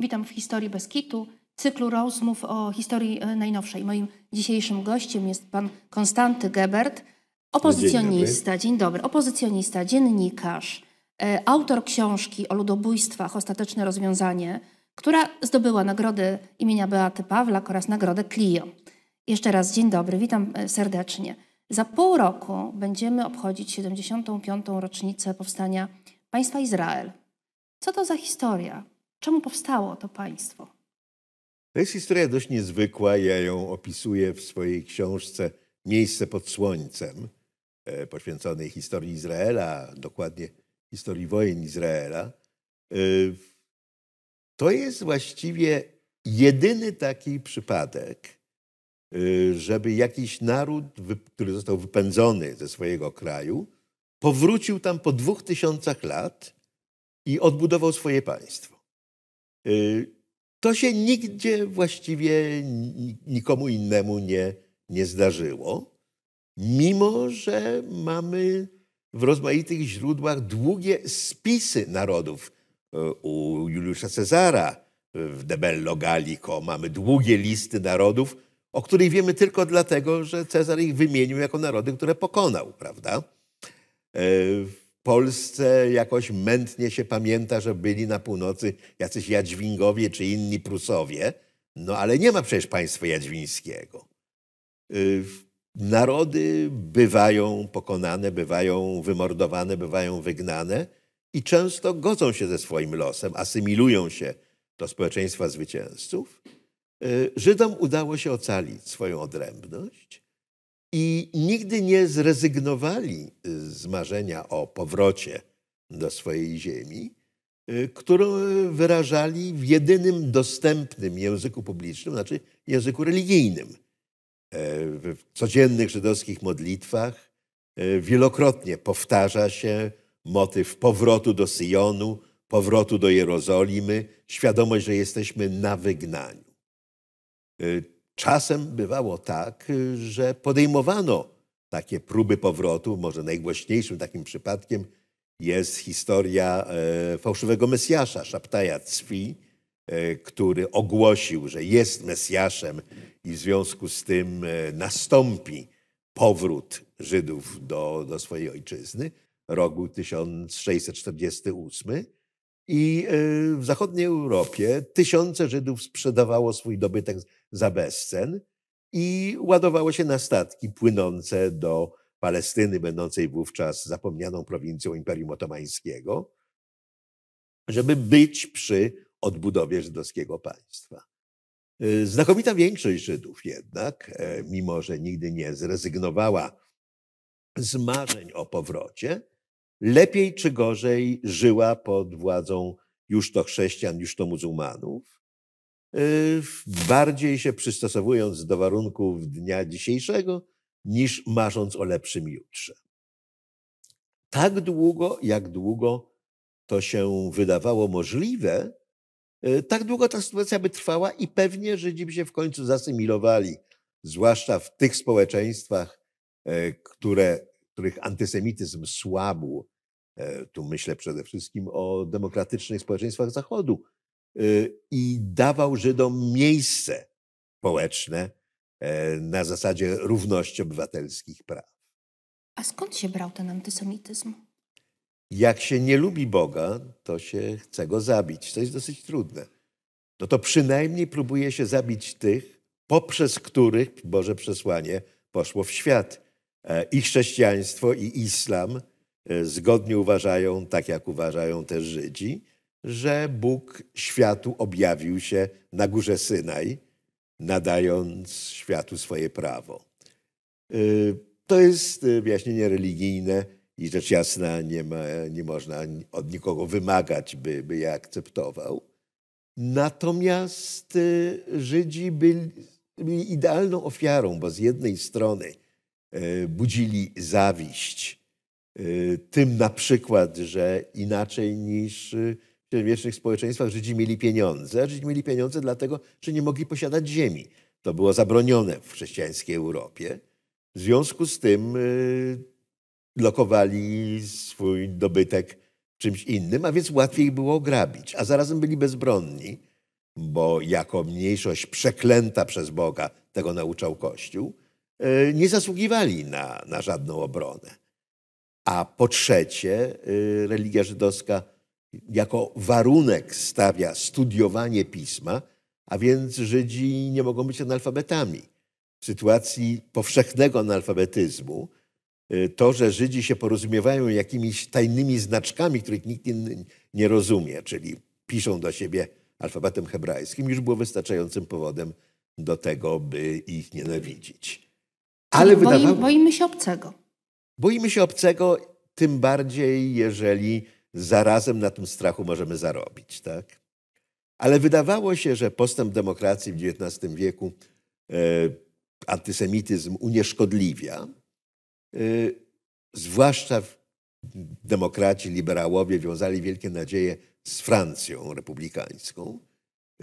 Witam w historii Beskitu, cyklu rozmów o historii e, najnowszej. Moim dzisiejszym gościem jest pan Konstanty Gebert, opozycjonista, dzień dobry, dzień dobry opozycjonista, dziennikarz, e, autor książki o ludobójstwach Ostateczne rozwiązanie, która zdobyła nagrodę imienia Beaty Pawlak oraz nagrodę Clio. Jeszcze raz dzień dobry, witam e, serdecznie. Za pół roku będziemy obchodzić 75. rocznicę powstania państwa Izrael. Co to za historia? Czemu powstało to państwo? To jest historia dość niezwykła. Ja ją opisuję w swojej książce Miejsce pod Słońcem, e, poświęconej historii Izraela, dokładnie historii wojen Izraela. E, to jest właściwie jedyny taki przypadek, e, żeby jakiś naród, który został wypędzony ze swojego kraju, powrócił tam po dwóch tysiącach lat i odbudował swoje państwo. Y, to się nigdzie właściwie nikomu innemu nie, nie zdarzyło, mimo że mamy w rozmaitych źródłach długie spisy narodów. Y, u Juliusza Cezara w Debello Gallico mamy długie listy narodów, o których wiemy tylko dlatego, że Cezar ich wymienił jako narody, które pokonał, prawda? Polsce jakoś mętnie się pamięta, że byli na północy jacyś Jadźwingowie czy inni Prusowie, no ale nie ma przecież państwa jadźwińskiego. Y, narody bywają pokonane, bywają wymordowane, bywają wygnane i często godzą się ze swoim losem, asymilują się do społeczeństwa zwycięzców. Y, Żydom udało się ocalić swoją odrębność i nigdy nie zrezygnowali y, z marzenia o powrocie do swojej ziemi, y, którą wyrażali w jedynym dostępnym języku publicznym, znaczy języku religijnym. E, w codziennych żydowskich modlitwach e, wielokrotnie powtarza się motyw powrotu do Syjonu, powrotu do Jerozolimy, świadomość, że jesteśmy na wygnaniu. Czasem bywało tak, że podejmowano takie próby powrotu. Może najgłośniejszym takim przypadkiem jest historia e, fałszywego Mesjasza, Szaptaja Cwi, e, który ogłosił, że jest Mesjaszem i w związku z tym e, nastąpi powrót Żydów do, do swojej ojczyzny, roku 1648. I w zachodniej Europie tysiące Żydów sprzedawało swój dobytek za bezcen i ładowało się na statki płynące do Palestyny, będącej wówczas zapomnianą prowincją Imperium Otomańskiego, żeby być przy odbudowie żydowskiego państwa. Y, znakomita większość Żydów jednak, e, mimo że nigdy nie zrezygnowała z marzeń o powrocie, lepiej czy gorzej żyła pod władzą już to chrześcijan, już to muzułmanów bardziej się przystosowując do warunków dnia dzisiejszego, niż marząc o lepszym jutrze. Tak długo, jak długo to się wydawało możliwe, y, tak długo ta sytuacja by trwała i pewnie Żydzi by się w końcu zasymilowali, zwłaszcza w tych społeczeństwach, e, które, których antysemityzm słabł. E, tu myślę przede wszystkim o demokratycznych społeczeństwach Zachodu, Y, i dawał Żydom miejsce społeczne e, na zasadzie równości obywatelskich praw. A skąd się brał ten antysemityzm? Jak się nie lubi Boga, to się chce go zabić. To jest dosyć trudne. No to przynajmniej próbuje się zabić tych, poprzez których Boże przesłanie poszło w świat. E, I chrześcijaństwo, i islam e, zgodnie uważają, tak jak uważają też Żydzi, że Bóg światu objawił się na górze Synaj, nadając światu swoje prawo. Y, to jest y, wyjaśnienie religijne i rzecz jasna nie, ma, nie można od nikogo wymagać, by, by je akceptował. Natomiast y, Żydzi byli, byli idealną ofiarą, bo z jednej strony budzili zawiść tym na przykład, że inaczej niż średniowiecznych społeczeństwach Żydzi mieli pieniądze. Żydzi mieli pieniądze dlatego, że nie mogli posiadać ziemi. To było zabronione w chrześcijańskiej Europie. W związku z tym y, lokowali swój dobytek czymś innym, a więc łatwiej było grabić, a zarazem byli bezbronni, bo jako mniejszość przeklęta przez Boga, tego nauczał Kościół, e, nie zasługiwali na, na żadną obronę. A po trzecie, e, religia żydowska jako warunek stawia studiowanie pisma, a więc Żydzi nie mogą być analfabetami. W sytuacji powszechnego analfabetyzmu, e, to, że Żydzi się porozumiewają jakimiś tajnymi znaczkami, których nikt nie rozumie, czyli piszą do siebie alfabetem hebrajskim, już było wystarczającym powodem do tego, by ich nienawidzić. Ale Boi, wydawało... Boimy się obcego. Boimy się obcego, tym bardziej, jeżeli zarazem na tym strachu możemy zarobić. Tak? Ale wydawało się, że postęp demokracji w XIX wieku e, antysemityzm unieszkodliwia, e, zwłaszcza demokraci, liberałowie wiązali wielkie nadzieje z Francją republikańską,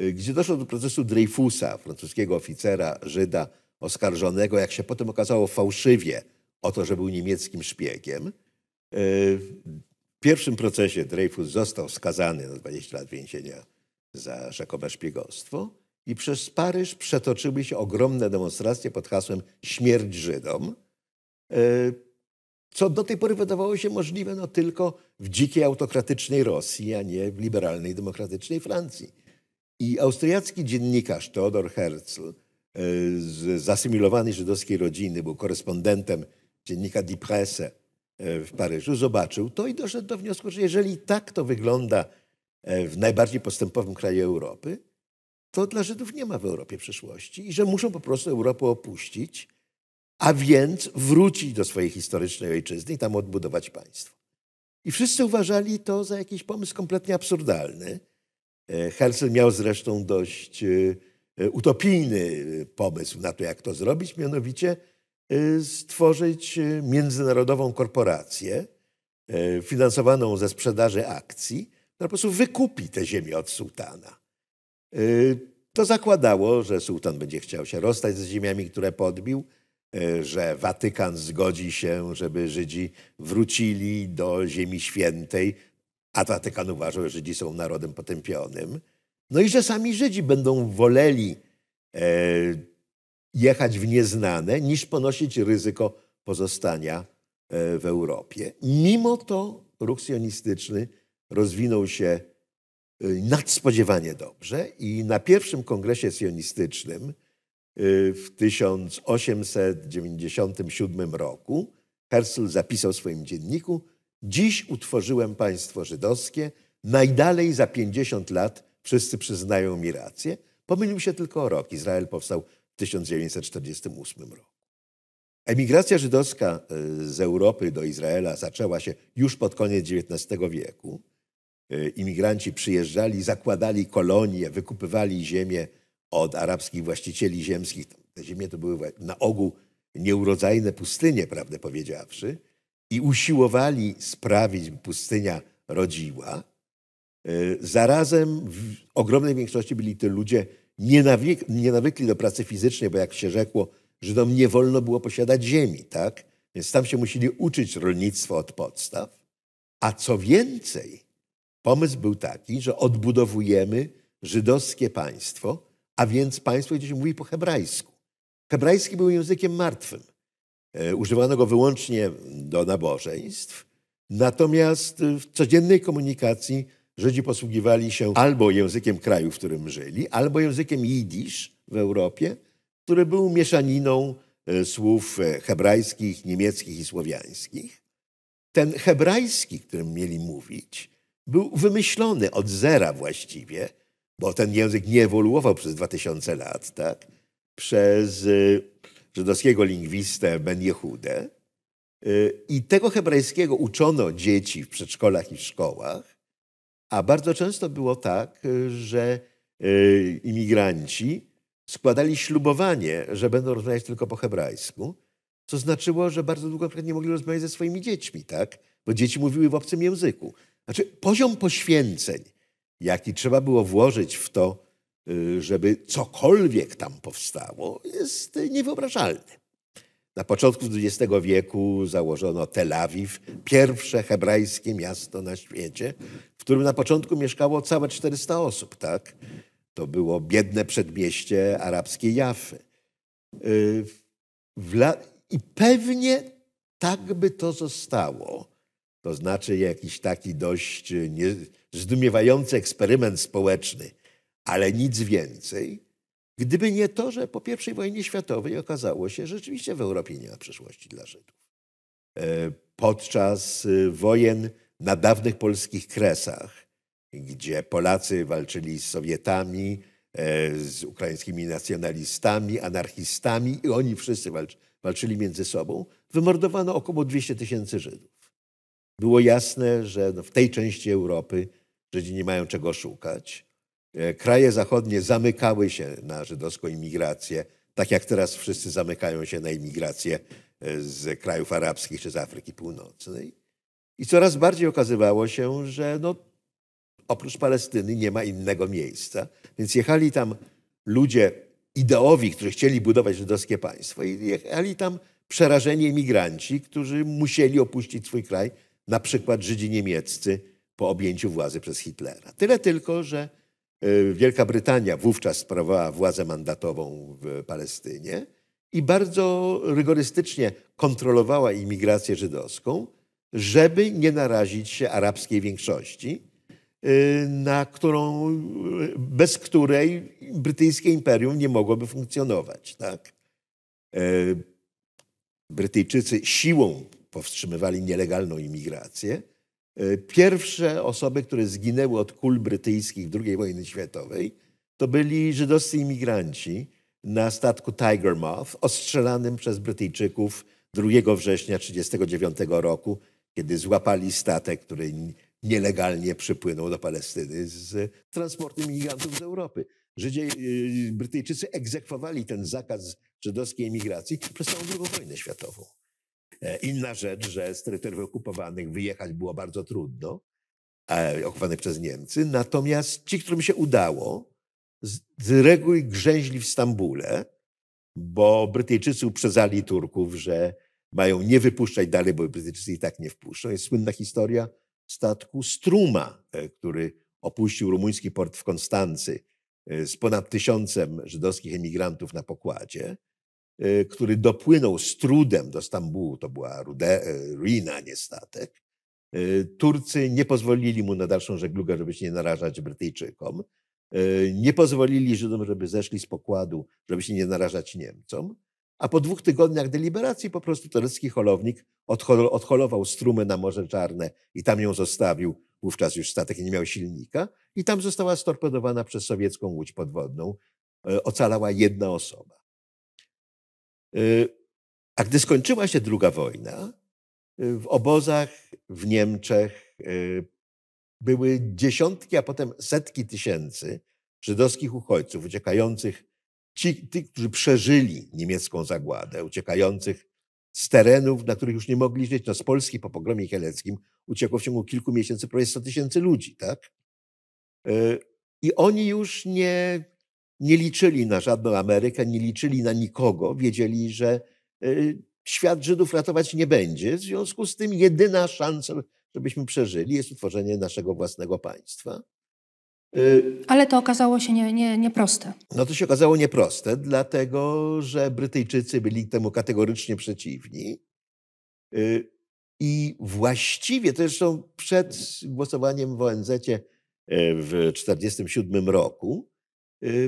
y, gdzie doszło do procesu Dreyfusa, francuskiego oficera, Żyda, oskarżonego, jak się potem okazało, fałszywie o to, że był niemieckim szpiegiem. W pierwszym procesie Dreyfus został skazany na 20 lat więzienia za rzekome szpiegostwo i przez Paryż przetoczyły się ogromne demonstracje pod hasłem śmierć Żydom. Y, co do tej pory wydawało się możliwe no, tylko w dzikiej autokratycznej Rosji, a nie w liberalnej, demokratycznej Francji. I austriacki dziennikarz Theodor Herzl e, z zasymilowanej żydowskiej rodziny, był korespondentem dziennika Die Presse e, w Paryżu, zobaczył to i doszedł do wniosku, że jeżeli tak to wygląda e, w najbardziej postępowym kraju Europy, to dla Żydów nie ma w Europie przyszłości i że muszą po prostu Europę opuścić a więc wrócić do swojej historycznej ojczyzny i tam odbudować państwo. I wszyscy uważali to za jakiś pomysł kompletnie absurdalny. E, Herzl miał zresztą dość e, e, utopijny pomysł na to, jak to zrobić, mianowicie stworzyć międzynarodową korporację finansowaną ze sprzedaży akcji, która po prostu wykupi te ziemię od sułtana. To zakładało, że sułtan będzie chciał się rozstać z ziemiami, które podbił, że Watykan zgodzi się, żeby Żydzi wrócili do Ziemi Świętej, a Watykan uważał, że Żydzi są narodem potępionym. No i że sami Żydzi będą woleli e, jechać w nieznane, niż ponosić ryzyko pozostania e, w Europie. Mimo to ruch sionistyczny rozwinął się nadspodziewanie dobrze i na pierwszym kongresie sionistycznym w 1897 roku Herzl zapisał w swoim dzienniku: Dziś utworzyłem państwo żydowskie, najdalej za 50 lat wszyscy przyznają mi rację. Pomylił się tylko o rok. Izrael powstał 1948 roku. Emigracja żydowska e, z Europy do Izraela zaczęła się już pod koniec XIX wieku. E, imigranci przyjeżdżali, zakładali kolonie, wykupywali ziemię od arabskich właścicieli ziemskich. Te ziemie to były na ogół nieurodzajne pustynie, prawdę powiedziawszy, i usiłowali sprawić, by pustynia rodziła. E, zarazem w ogromnej większości byli to ludzie nienawykli do pracy fizycznej, bo jak się rzekło, Żydom nie wolno było posiadać ziemi, tak? Więc tam się musieli uczyć rolnictwa od podstaw. A co więcej, pomysł był taki, że odbudowujemy żydowskie państwo, a więc państwo gdzieś mówi po hebrajsku. Hebrajski był językiem martwym. E, używano go wyłącznie do nabożeństw. Natomiast w codziennej komunikacji Żydzi posługiwali się albo językiem kraju, w którym żyli, albo językiem jidysz w Europie, który był mieszaniną e, słów e, hebrajskich, niemieckich i słowiańskich. Ten hebrajski, którym mieli mówić, był wymyślony od zera właściwie bo ten język nie ewoluował przez 2000 lat, tak? przez y, żydowskiego lingwistę Ben Jehudę. I tego hebrajskiego uczono dzieci w przedszkolach i szkołach, a bardzo często było tak, że y, imigranci składali ślubowanie, że będą rozmawiać tylko po hebrajsku, co znaczyło, że bardzo długo nie mogli rozmawiać ze swoimi dziećmi, tak? bo dzieci mówiły w obcym języku. Znaczy poziom poświęceń, jaki trzeba było włożyć w to, y, żeby cokolwiek tam powstało, jest niewyobrażalny. Na początku XX wieku założono Tel Awiw, pierwsze hebrajskie miasto na świecie, w którym na początku mieszkało całe 400 osób. Tak? To było biedne przedmieście arabskiej Jafy. I pewnie tak by to zostało. To znaczy jakiś taki dość zdumiewający eksperyment społeczny, ale nic więcej. Gdyby nie to, że po I wojnie światowej okazało się, że rzeczywiście w Europie nie ma przyszłości dla Żydów. E, podczas y, wojen na dawnych polskich kresach, gdzie Polacy walczyli z Sowietami, e, z ukraińskimi nacjonalistami, anarchistami i oni wszyscy walczyli między sobą, wymordowano około 200 tysięcy Żydów. Było jasne, że no, w tej części Europy Żydzi nie mają czego szukać. E, kraje zachodnie zamykały się na żydowską imigrację, tak jak teraz wszyscy zamykają się na imigrację e, z krajów arabskich czy z Afryki Północnej. I coraz bardziej okazywało się, że no, oprócz Palestyny nie ma innego miejsca. Więc jechali tam ludzie ideowi, którzy chcieli budować żydowskie państwo, i jechali tam przerażeni emigranci, którzy musieli opuścić swój kraj, na przykład Żydzi niemieccy po objęciu władzy przez Hitlera. Tyle tylko, że Wielka Brytania wówczas sprawowała władzę mandatową w Palestynie i bardzo rygorystycznie kontrolowała imigrację żydowską, żeby nie narazić się arabskiej większości, e, na którą, bez której brytyjskie imperium nie mogłoby funkcjonować. Tak? E, Brytyjczycy siłą powstrzymywali nielegalną imigrację, E, pierwsze osoby, które zginęły od kul brytyjskich w II wojny światowej, to byli żydowscy imigranci na statku Tiger Moth, ostrzelanym przez Brytyjczyków 2 września 1939 roku, kiedy złapali statek, który nielegalnie przypłynął do Palestyny z transportem imigrantów z Europy. Żydzie, y, Brytyjczycy egzekwowali ten zakaz żydowskiej emigracji przez całą II wojnę światową. E, inna rzecz, że z terytoriów okupowanych wyjechać było bardzo trudno, e, okupowanych przez Niemcy. Natomiast ci, którym się udało, z reguły grzęźli w Stambule, bo Brytyjczycy uprzedzali Turków, że mają nie wypuszczać dalej, bo Brytyjczycy i tak nie wpuszczą. Jest słynna historia statku Struma, e, który opuścił rumuński port w Konstancy z ponad tysiącem żydowskich emigrantów na pokładzie. Y, który dopłynął z trudem do Stambułu, to była e, ruina, nie statek. Y, Turcy nie pozwolili mu na dalszą żeglugę, żeby się nie narażać Brytyjczykom. Y, nie pozwolili Żydom, żeby zeszli z pokładu, żeby się nie narażać Niemcom. A po dwóch tygodniach deliberacji po prostu turecki holownik odholował strumę na Morze Czarne i tam ją zostawił. Wówczas już statek nie miał silnika i tam została storpedowana przez sowiecką łódź podwodną. Ocalała jedna osoba. Y, a gdy skończyła się druga wojna, y, w obozach w Niemczech y, były dziesiątki, a potem setki tysięcy żydowskich uchodźców uciekających, ci, ci, którzy przeżyli niemiecką zagładę, uciekających z terenów, na których już nie mogli żyć. No z Polski po pogromie kieleckim uciekło w ciągu kilku miesięcy prawie 100 tysięcy ludzi. Tak? I oni już nie, nie liczyli na żadną Amerykę, nie liczyli na nikogo, wiedzieli, że y, świat Żydów ratować nie będzie. W związku z tym jedyna szansa, żebyśmy przeżyli, jest utworzenie naszego własnego państwa. Y, Ale to okazało się nie, nie, nieproste. No to się okazało nieproste, dlatego że Brytyjczycy byli temu kategorycznie przeciwni. Y, I właściwie, to zresztą przed głosowaniem w ONZ w 1947 roku,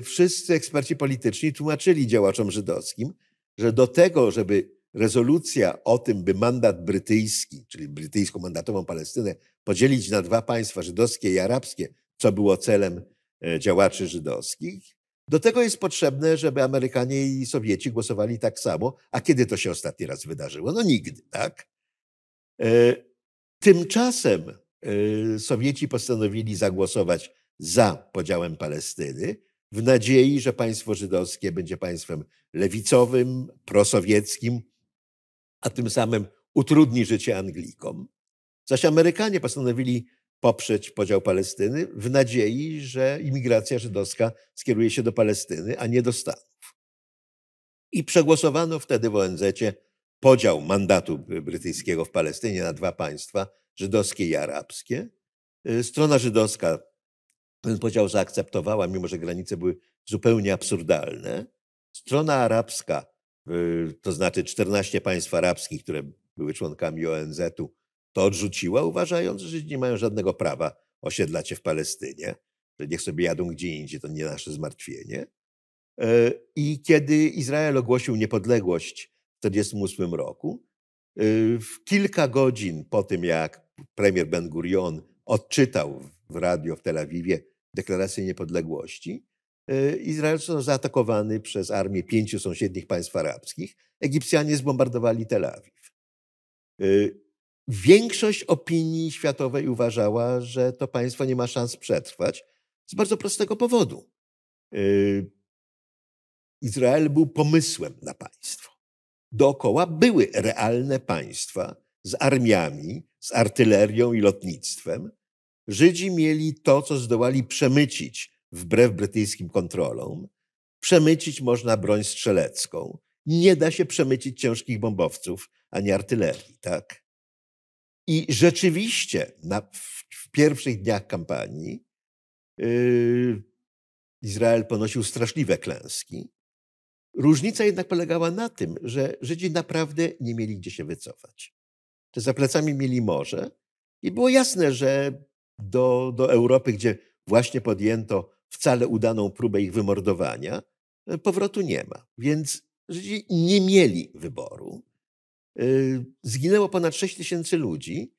wszyscy eksperci polityczni tłumaczyli działaczom żydowskim, że do tego, żeby rezolucja o tym, by mandat brytyjski, czyli brytyjską mandatową Palestynę, podzielić na dwa państwa, żydowskie i arabskie, co było celem e, działaczy żydowskich, do tego jest potrzebne, żeby Amerykanie i Sowieci głosowali tak samo. A kiedy to się ostatni raz wydarzyło? No nigdy, tak? E, tymczasem e, Sowieci postanowili zagłosować za podziałem Palestyny, w nadziei, że państwo żydowskie będzie państwem lewicowym, prosowieckim, a tym samym utrudni życie Anglikom. Zaś Amerykanie postanowili poprzeć podział Palestyny w nadziei, że imigracja żydowska skieruje się do Palestyny, a nie do Stanów. I przegłosowano wtedy w ONZ podział mandatu brytyjskiego w Palestynie na dwa państwa, żydowskie i arabskie. Strona żydowska ten podział zaakceptowała, mimo że granice były zupełnie absurdalne. Strona arabska, y, to znaczy 14 państw arabskich, które były członkami ONZ-u, to odrzuciła, uważając, że Żydzi nie mają żadnego prawa osiedlać się w Palestynie, że niech sobie jadą gdzie indziej, to nie nasze zmartwienie. E, I kiedy Izrael ogłosił niepodległość w 1948 roku, y, w kilka godzin po tym, jak premier Ben Gurion odczytał w radio w Tel Awiwie deklarację niepodległości, y, Izrael został zaatakowany przez armię pięciu sąsiednich państw arabskich. Egipcjanie zbombardowali Tel Awiw. Y, większość opinii światowej uważała, że to państwo nie ma szans przetrwać z bardzo prostego powodu. Izrael był pomysłem na państwo. Dookoła były realne państwa z armiami, z artylerią i lotnictwem. Żydzi mieli to, co zdołali przemycić wbrew brytyjskim kontrolom. Przemycić można broń strzelecką. Nie da się przemycić ciężkich bombowców ani artylerii, tak? I rzeczywiście na, w, w pierwszych dniach kampanii yy, Izrael ponosił straszliwe klęski. Różnica jednak polegała na tym, że Żydzi naprawdę nie mieli gdzie się wycofać. Że za plecami mieli morze i było jasne, że do, do Europy, gdzie właśnie podjęto wcale udaną próbę ich wymordowania, powrotu nie ma. Więc Żydzi nie mieli wyboru. Y, zginęło ponad 6 tysięcy ludzi,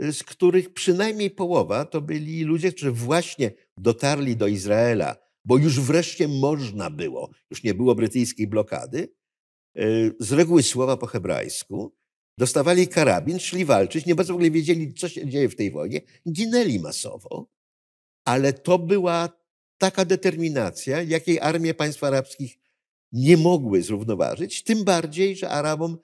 y, z których przynajmniej połowa to byli ludzie, którzy właśnie dotarli do Izraela bo już wreszcie można było, już nie było brytyjskiej blokady, e, z reguły słowa po hebrajsku, dostawali karabin, szli walczyć, nie bardzo w ogóle wiedzieli, co się dzieje w tej wojnie, ginęli masowo, ale to była taka determinacja, jakiej armie państw arabskich nie mogły zrównoważyć, tym bardziej, że Arabom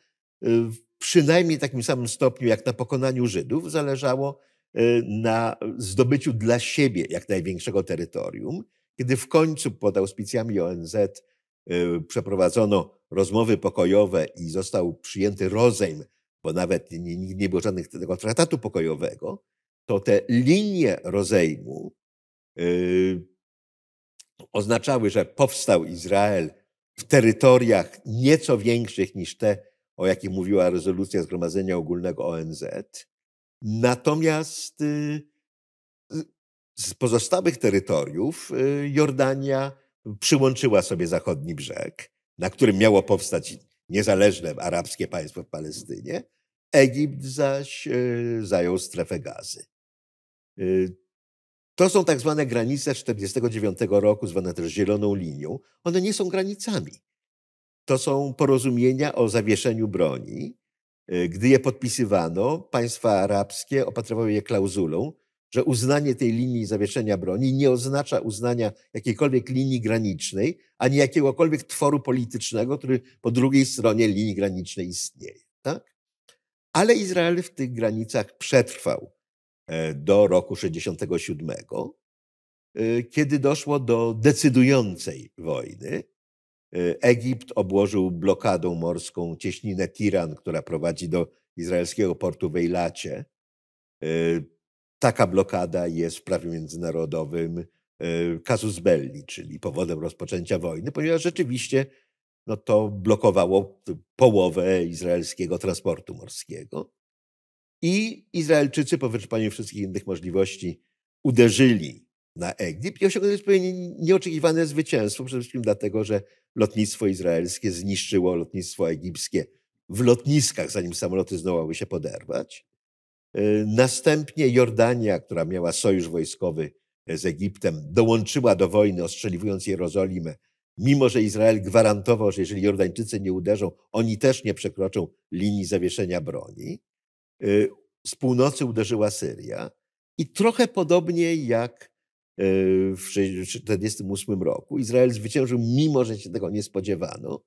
przynajmniej w takim samym stopniu jak na pokonaniu Żydów zależało e, na zdobyciu dla siebie jak największego terytorium. Kiedy w końcu pod auspicjami ONZ y, przeprowadzono rozmowy pokojowe i został przyjęty rozejm, bo nawet nie, nie było żadnego traktatu pokojowego, to te linie rozejmu yy, oznaczały, że powstał Izrael w terytoriach nieco większych niż te, o jakich mówiła rezolucja Zgromadzenia Ogólnego ONZ. Natomiast yy, z pozostałych terytoriów y, Jordania przyłączyła sobie zachodni brzeg, na którym miało powstać niezależne arabskie państwo w Palestynie. Egipt zaś y, zajął strefę gazy. Y, to są tak zwane granice 1949 roku, zwane też zieloną linią. One nie są granicami. To są porozumienia o zawieszeniu broni. Gdy je podpisywano, państwa arabskie opatrywały je klauzulą, że uznanie tej linii zawieszenia broni nie oznacza uznania jakiejkolwiek linii granicznej, ani jakiegokolwiek tworu politycznego, który po drugiej stronie linii granicznej istnieje. Tak? Ale Izrael w tych granicach przetrwał e, do roku 67, e, kiedy doszło do decydującej wojny. E, Egipt obłożył blokadą morską cieśninę Tiran, która prowadzi do izraelskiego portu w Ejlacie taka blokada jest w prawie międzynarodowym casus belli, czyli powodem rozpoczęcia wojny, ponieważ rzeczywiście no to blokowało połowę izraelskiego transportu morskiego. I Izraelczycy po wyczerpaniu wszystkich innych możliwości uderzyli na Egipt i osiągnęli zupełnie nieoczekiwane zwycięstwo, przede wszystkim dlatego, że lotnictwo izraelskie zniszczyło lotnictwo egipskie w lotniskach, zanim samoloty zdołały się poderwać. Y, następnie Jordania, która miała sojusz wojskowy z Egiptem, dołączyła do wojny, ostrzeliwując Jerozolimę, mimo że Izrael gwarantował, że jeżeli Jordańczycy nie uderzą, oni też nie przekroczą linii zawieszenia broni. Y, z północy uderzyła Syria i trochę podobnie jak y, w 1948 roku Izrael zwyciężył, mimo że się tego nie spodziewano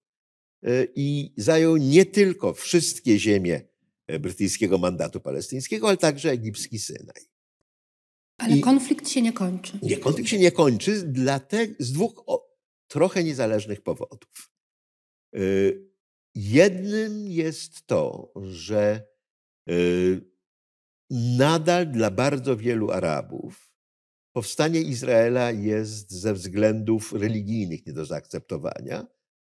i zajął nie tylko wszystkie ziemie E, brytyjskiego mandatu palestyńskiego, ale także egipski Synaj. Ale I konflikt się nie kończy. Nie, konflikt się nie kończy dlatego, z dwóch trochę niezależnych powodów. E, jednym jest to, że e, nadal dla bardzo wielu Arabów powstanie Izraela jest ze względów religijnych nie do zaakceptowania.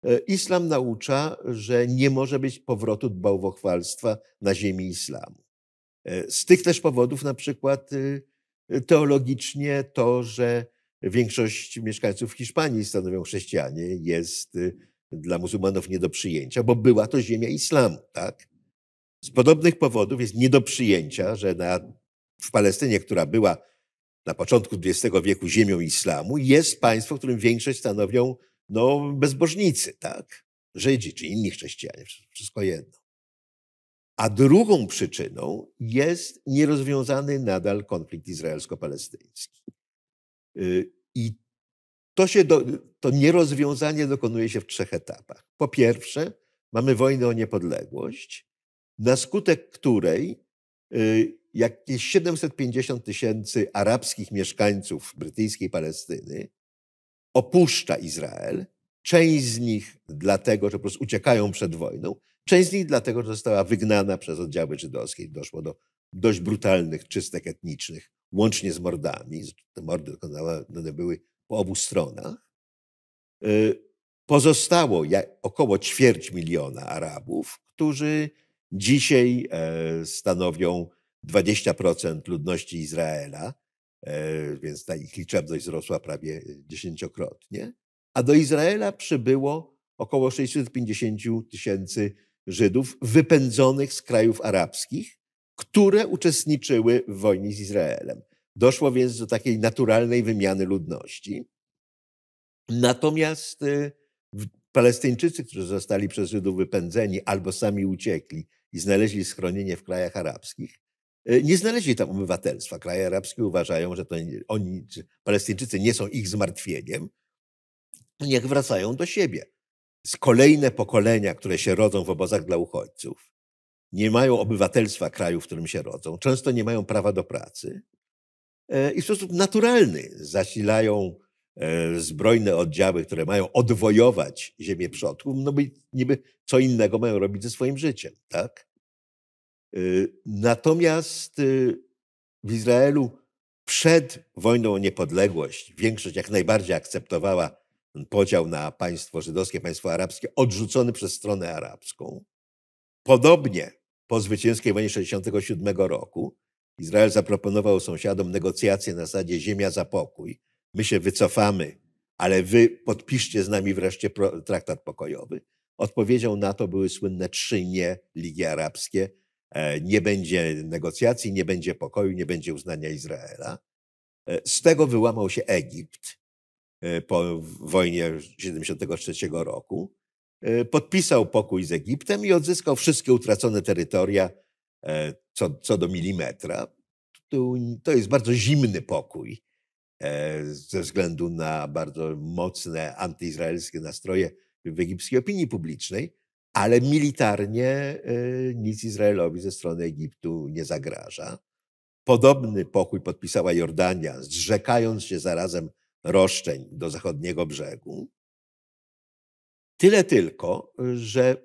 E, islam naucza, że nie może być powrotu bałwochwalstwa na ziemi islamu. Z tych też powodów, na przykład y, teologicznie, to, że większość mieszkańców Hiszpanii stanowią chrześcijanie, jest y, dla muzułmanów nie do przyjęcia, bo była to ziemia islamu. Tak? Z podobnych powodów jest nie do przyjęcia, że na, w Palestynie, która była na początku XX wieku ziemią islamu, jest państwo, w którym większość stanowią no, bezbożnicy, tak? Żydzi czy inni chrześcijanie, wszystko jedno. A drugą przyczyną jest nierozwiązany nadal konflikt izraelsko-palestyński. Y, I to, się do, to nierozwiązanie dokonuje się w trzech etapach. Po pierwsze, mamy wojnę o niepodległość, na skutek której y, jakieś 750 tysięcy arabskich mieszkańców brytyjskiej Palestyny opuszcza Izrael. Część z nich dlatego, że po prostu uciekają przed wojną, część z nich dlatego, że została wygnana przez oddziały żydowskie. Doszło do dość brutalnych czystek etnicznych, łącznie z mordami. Te mordy dokonane były po obu stronach. Y, pozostało około ćwierć miliona Arabów, którzy dzisiaj e, stanowią 20% ludności Izraela, e, więc ta ich liczebność wzrosła prawie dziesięciokrotnie. A do Izraela przybyło około 650 tysięcy Żydów wypędzonych z krajów arabskich, które uczestniczyły w wojnie z Izraelem. Doszło więc do takiej naturalnej wymiany ludności. Natomiast y, Palestyńczycy, którzy zostali przez Żydów wypędzeni albo sami uciekli i znaleźli schronienie w krajach arabskich, y, nie znaleźli tam obywatelstwa. Kraje arabskie uważają, że to oni, Palestyńczycy nie są ich zmartwieniem. Niech wracają do siebie. Z kolejne pokolenia, które się rodzą w obozach dla uchodźców, nie mają obywatelstwa kraju, w którym się rodzą, często nie mają prawa do pracy e, i w sposób naturalny zasilają e, zbrojne oddziały, które mają odwojować ziemię przodków, no by niby co innego mają robić ze swoim życiem, tak? E, natomiast w Izraelu przed wojną o niepodległość większość jak najbardziej akceptowała podział na państwo żydowskie, państwo arabskie, odrzucony przez stronę arabską. Podobnie po zwycięskiej wojnie 1967 roku Izrael zaproponował sąsiadom negocjacje na zasadzie ziemia za pokój. My się wycofamy, ale wy podpiszcie z nami wreszcie traktat pokojowy. Odpowiedzią na to były słynne trzy nie Ligi Arabskie. E, nie będzie negocjacji, nie będzie pokoju, nie będzie uznania Izraela. E, z tego wyłamał się Egipt e, po wojnie 1973 roku. E, podpisał pokój z Egiptem i odzyskał wszystkie utracone terytoria e, co, co do milimetra. To jest bardzo zimny pokój e, ze względu na bardzo mocne antyizraelskie nastroje w egipskiej opinii publicznej, ale militarnie nic Izraelowi ze strony Egiptu nie zagraża. Podobny pokój podpisała Jordania, zrzekając się zarazem roszczeń do zachodniego brzegu. Tyle tylko, że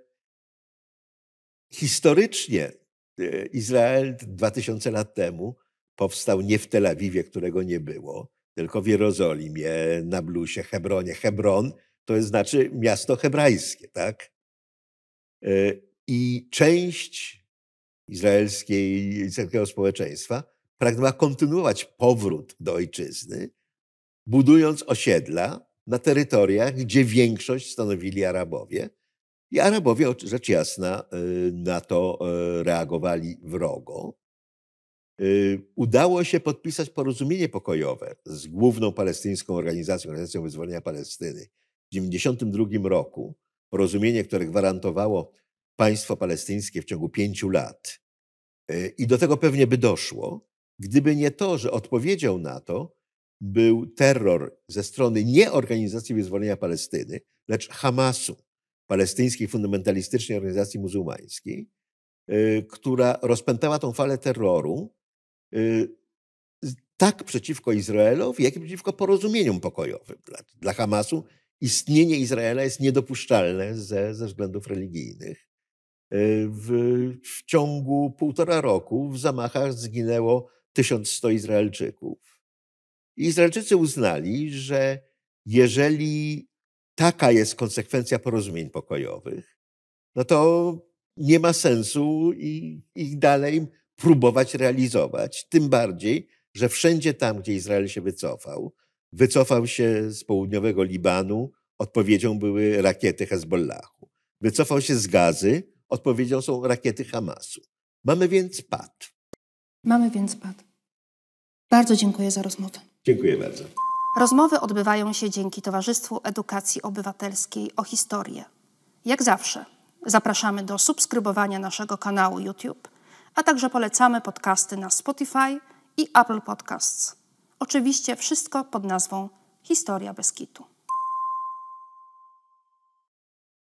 historycznie e, Izrael 2000 lat temu powstał nie w Tel Awiwie, którego nie było, tylko w Jerozolimie, na Blusie, Hebronie. Hebron to znaczy miasto hebrajskie, tak? E, I część izraelskiej, izraelskiego społeczeństwa pragnęła kontynuować powrót do ojczyzny, budując osiedla, na terytoriach, gdzie większość stanowili Arabowie. I Arabowie, rzecz jasna, y, na to y, reagowali wrogo. Y, udało się podpisać porozumienie pokojowe z główną palestyńską organizacją, Organizacją Wyzwolenia Palestyny w 1992 roku. Porozumienie, które gwarantowało państwo palestyńskie w ciągu pięciu lat. I do tego pewnie by doszło, gdyby nie to, że odpowiedzią na to był terror ze strony nie Organizacji Wyzwolenia Palestyny, lecz Hamasu, palestyńskiej fundamentalistycznej organizacji muzułmańskiej, y, która rozpętała tą falę terroru y, tak przeciwko Izraelowi, jak i przeciwko porozumieniom pokojowym. Dla, dla Hamasu istnienie Izraela jest niedopuszczalne ze, ze względów religijnych. Y, w, w ciągu półtora roku w zamachach zginęło 1100 Izraelczyków. Izraelczycy uznali, że jeżeli taka jest konsekwencja porozumień pokojowych, no to nie ma sensu ich dalej próbować realizować. Tym bardziej, że wszędzie tam, gdzie Izrael się wycofał, wycofał się z południowego Libanu, odpowiedzią były rakiety Hezbollahu. Wycofał się z gazy, odpowiedzią są rakiety Hamasu. Mamy więc pad. Mamy więc pad. Bardzo dziękuję za rozmowę. Dziękuję bardzo. Rozmowy odbywają się dzięki Towarzystwu Edukacji Obywatelskiej o Historię. Jak zawsze zapraszamy do subskrybowania naszego kanału YouTube, a także polecamy podcasty na Spotify i Apple Podcasts. Oczywiście wszystko pod nazwą Historia Beskitu.